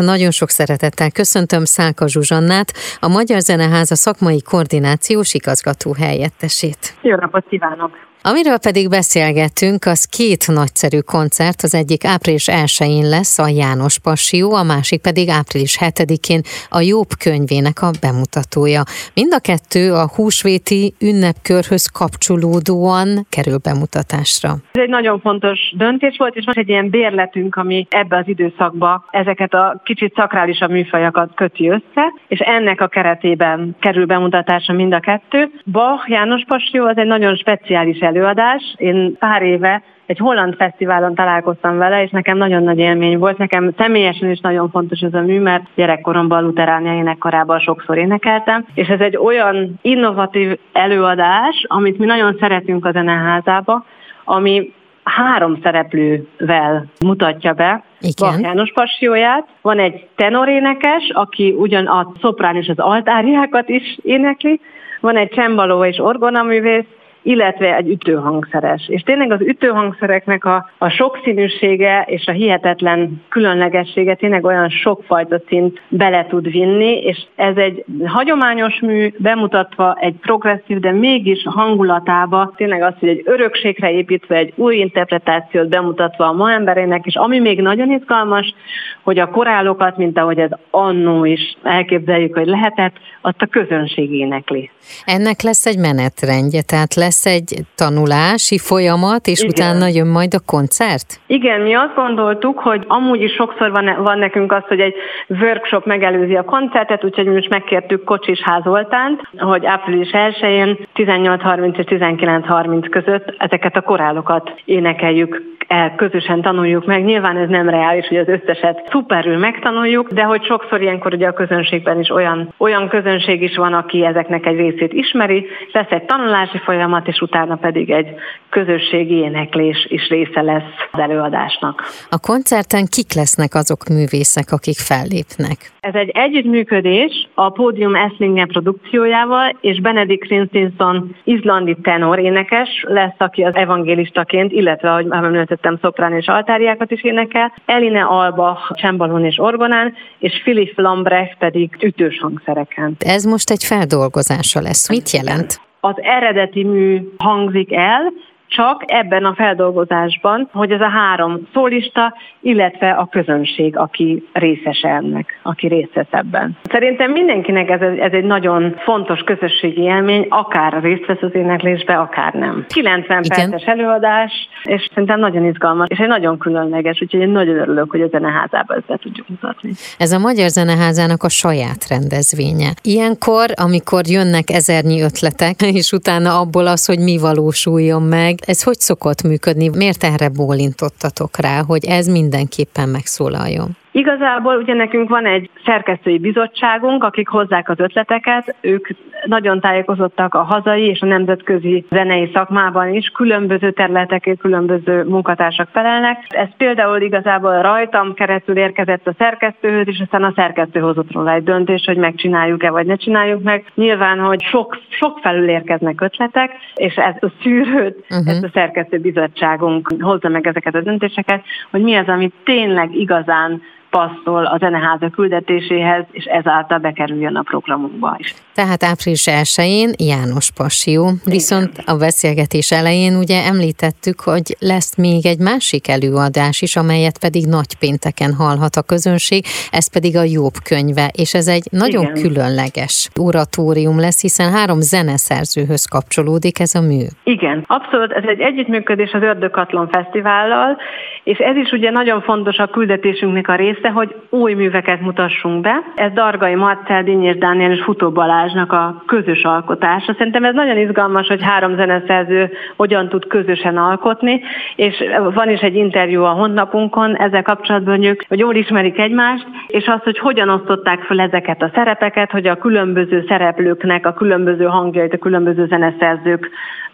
Nagyon sok szeretettel köszöntöm Szálka Zsuzsannát, a Magyar Zeneháza szakmai koordinációs igazgató helyettesét. Jó napot kívánok! Amiről pedig beszélgettünk, az két nagyszerű koncert, az egyik április 1-én lesz a János Passió, a másik pedig április 7-én a Jobb könyvének a bemutatója. Mind a kettő a húsvéti ünnepkörhöz kapcsolódóan kerül bemutatásra. Ez egy nagyon fontos döntés volt, és most egy ilyen bérletünk, ami ebbe az időszakba ezeket a kicsit szakrálisabb műfajakat köti össze, és ennek a keretében kerül bemutatásra mind a kettő. Bach János Passió az egy nagyon speciális előadás. Én pár éve egy holland fesztiválon találkoztam vele, és nekem nagyon nagy élmény volt. Nekem személyesen is nagyon fontos ez a mű, mert gyerekkoromban Luteránia énekkorában sokszor énekeltem, és ez egy olyan innovatív előadás, amit mi nagyon szeretünk a zeneházába, ami három szereplővel mutatja be Bach János passióját. Van egy tenorénekes, aki ugyan a szoprán és az altáriákat is énekli, van egy csembaló és orgonaművész, illetve egy ütőhangszeres. És tényleg az ütőhangszereknek a, a sokszínűsége és a hihetetlen különlegessége tényleg olyan sokfajta szint bele tud vinni, és ez egy hagyományos mű, bemutatva egy progresszív, de mégis hangulatába, tényleg az, hogy egy örökségre építve egy új interpretációt bemutatva a ma emberének, és ami még nagyon izgalmas, hogy a korálokat, mint ahogy ez annó is elképzeljük, hogy lehetett, azt a közönség énekli. Ennek lesz egy menetrendje, tehát lesz lesz egy tanulási folyamat, és Igen. utána jön majd a koncert? Igen, mi azt gondoltuk, hogy amúgy is sokszor van, van nekünk az, hogy egy workshop megelőzi a koncertet, úgyhogy mi most megkértük Kocsis Házoltánt, hogy április 1-én 18.30 és 19.30 között ezeket a korálokat énekeljük el, közösen tanuljuk meg. Nyilván ez nem reális, hogy az összeset szuperül megtanuljuk, de hogy sokszor ilyenkor ugye a közönségben is olyan, olyan közönség is van, aki ezeknek egy részét ismeri, lesz egy tanulási folyamat, és utána pedig egy közösségi éneklés is része lesz az előadásnak. A koncerten kik lesznek azok művészek, akik fellépnek? Ez egy együttműködés a Pódium Esslingen produkciójával, és Benedikt Krinstinson izlandi tenor énekes lesz, aki az evangélistaként, illetve, ahogy már említettem, szoprán és altáriákat is énekel, Eline Alba csembalon és orgonán, és Philip Lambrecht pedig ütős hangszereken. Ez most egy feldolgozása lesz. Mit jelent? Az eredeti mű hangzik el, csak ebben a feldolgozásban, hogy ez a három szólista, illetve a közönség, aki részes ennek, aki részt vesz ebben. Szerintem mindenkinek ez, ez egy nagyon fontos közösségi élmény, akár részt vesz az éneklésbe, akár nem. 90 Igen. perces előadás, és szerintem nagyon izgalmas, és egy nagyon különleges, úgyhogy én nagyon örülök, hogy a zeneházában ezt be tudjuk mutatni. Ez a Magyar Zeneházának a saját rendezvénye. Ilyenkor, amikor jönnek ezernyi ötletek, és utána abból az, hogy mi valósuljon meg, ez hogy szokott működni? Miért erre bólintottatok rá, hogy ez mindenképpen megszólaljon? Igazából ugye nekünk van egy szerkesztői bizottságunk, akik hozzák az ötleteket, ők nagyon tájékozottak a hazai és a nemzetközi zenei szakmában is, különböző területeken különböző munkatársak felelnek. Ez például igazából rajtam keresztül érkezett a szerkesztőhöz, és aztán a szerkesztő hozott róla egy döntés, hogy megcsináljuk-e vagy ne csináljuk meg. Nyilván, hogy sok, sok felül érkeznek ötletek, és ez a szűrőt, uh-huh. ezt a szerkesztő bizottságunk hozza meg ezeket a döntéseket, hogy mi az, ami tényleg igazán passzol a zeneháza küldetéséhez, és ezáltal bekerüljön a programunkba is. Tehát április 1-én János Passió, viszont a beszélgetés elején ugye említettük, hogy lesz még egy másik előadás is, amelyet pedig nagy pénteken hallhat a közönség, ez pedig a Jobb könyve, és ez egy nagyon Igen. különleges oratórium lesz, hiszen három zeneszerzőhöz kapcsolódik ez a mű. Igen, abszolút, ez egy együttműködés az Ördökatlon Fesztivállal, és ez is ugye nagyon fontos a küldetésünknek a része, hogy új műveket mutassunk be. Ez Dargai Marcel, és Dániel és Futó Balázsnak a közös alkotása. Szerintem ez nagyon izgalmas, hogy három zeneszerző hogyan tud közösen alkotni, és van is egy interjú a honlapunkon ezzel kapcsolatban, hogy ők hogy jól ismerik egymást, és azt, hogy hogyan osztották fel ezeket a szerepeket, hogy a különböző szereplőknek a különböző hangjait, a különböző zeneszerzők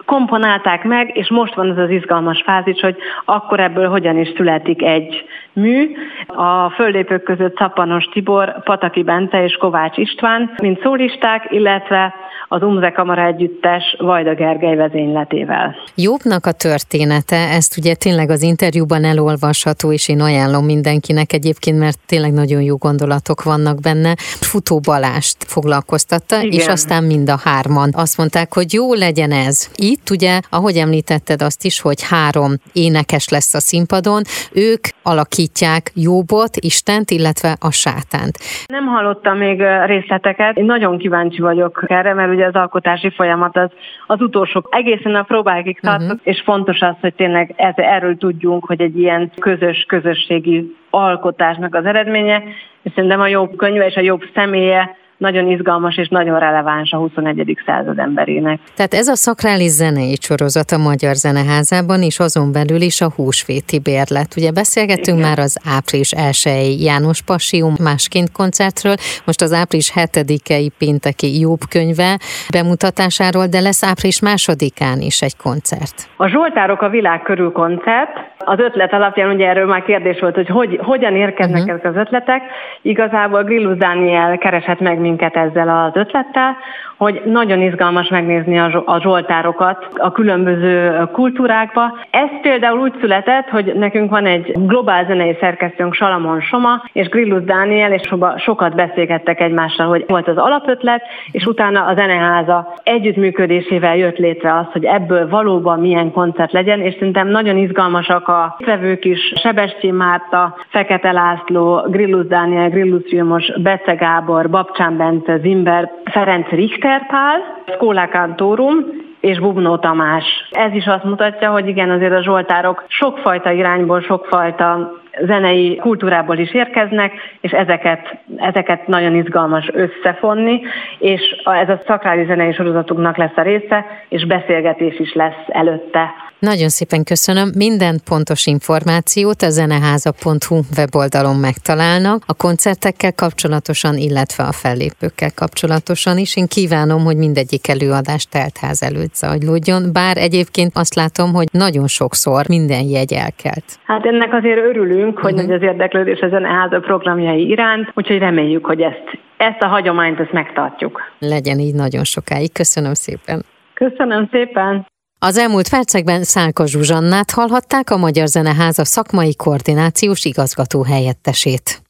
komponálták meg, és most van az az izgalmas fázis, hogy akkor ebből hogyan is születik egy mű. A föllépők között Szappanos Tibor, Pataki Bente és Kovács István, mint szólisták, illetve az Umze Kamara Együttes Vajda Gergely vezényletével. Jobbnak a története, ezt ugye tényleg az interjúban elolvasható, és én ajánlom mindenkinek egyébként, mert tényleg nagyon jó gondolatok vannak benne. Futó Balást foglalkoztatta, Igen. és aztán mind a hárman azt mondták, hogy jó legyen ez. Itt ugye, ahogy említetted azt is, hogy három énekes lesz a színpadon, ők alakítják Jobbot, Istent, illetve a sátánt. Nem hallottam még részleteket, én nagyon kíváncsi vagyok erre, mert ugye az alkotási folyamat az, az utolsó egészen a próbákig tartott, uh-huh. és fontos az, hogy tényleg ez, erről tudjunk, hogy egy ilyen közös, közösségi alkotásnak az eredménye, és szerintem a jobb könyve és a jobb személye nagyon izgalmas és nagyon releváns a 21. század emberének. Tehát ez a szakrális zenei sorozat a Magyar Zeneházában, és azon belül is a húsvéti bérlet. Ugye beszélgettünk Igen. már az április 1 János Passium másként koncertről, most az április 7-i pénteki Jobb könyve bemutatásáról, de lesz április másodikán is egy koncert. A Zsoltárok a világ körül koncert, az ötlet alapján ugye erről már kérdés volt, hogy, hogy hogyan érkeznek uh-huh. ezek az ötletek. Igazából Grillus Dániel keresett meg minket ezzel az ötlettel, hogy nagyon izgalmas megnézni a zsoltárokat a különböző kultúrákba. Ez például úgy született, hogy nekünk van egy globál zenei szerkesztőnk Salamon Soma és Grillus Dániel, és sokat beszélgettek egymással, hogy volt az alapötlet, és utána a zeneháza együttműködésével jött létre az, hogy ebből valóban milyen koncert legyen, és szerintem nagyon izgalmasak a vevők is, Sebestyén Márta, Fekete László, Grillus Dániel, Grillus Vilmos, Bece Gábor, Babcsán Bence, Zimber, Ferenc Richter Pál, Skóla Kantórum, és Bubnó Tamás. Ez is azt mutatja, hogy igen, azért a zsoltárok sokfajta irányból, sokfajta zenei kultúrából is érkeznek, és ezeket, ezeket nagyon izgalmas összefonni, és ez a szakrális zenei sorozatunknak lesz a része, és beszélgetés is lesz előtte. Nagyon szépen köszönöm. Minden pontos információt a zeneháza.hu weboldalon megtalálnak, a koncertekkel kapcsolatosan, illetve a fellépőkkel kapcsolatosan is. Én kívánom, hogy mindegyik előadás teltház előtt zajlódjon, bár egyébként azt látom, hogy nagyon sokszor minden jegy elkelt. Hát ennek azért örülünk, hogy uh-huh. nagy az érdeklődés a zeneháza programjai iránt, úgyhogy reméljük, hogy ezt, ezt a hagyományt ezt megtartjuk. Legyen így nagyon sokáig. Köszönöm szépen. Köszönöm szépen. Az elmúlt percekben Szálka Zsuzsannát hallhatták a Magyar Zeneháza szakmai koordinációs igazgató helyettesét.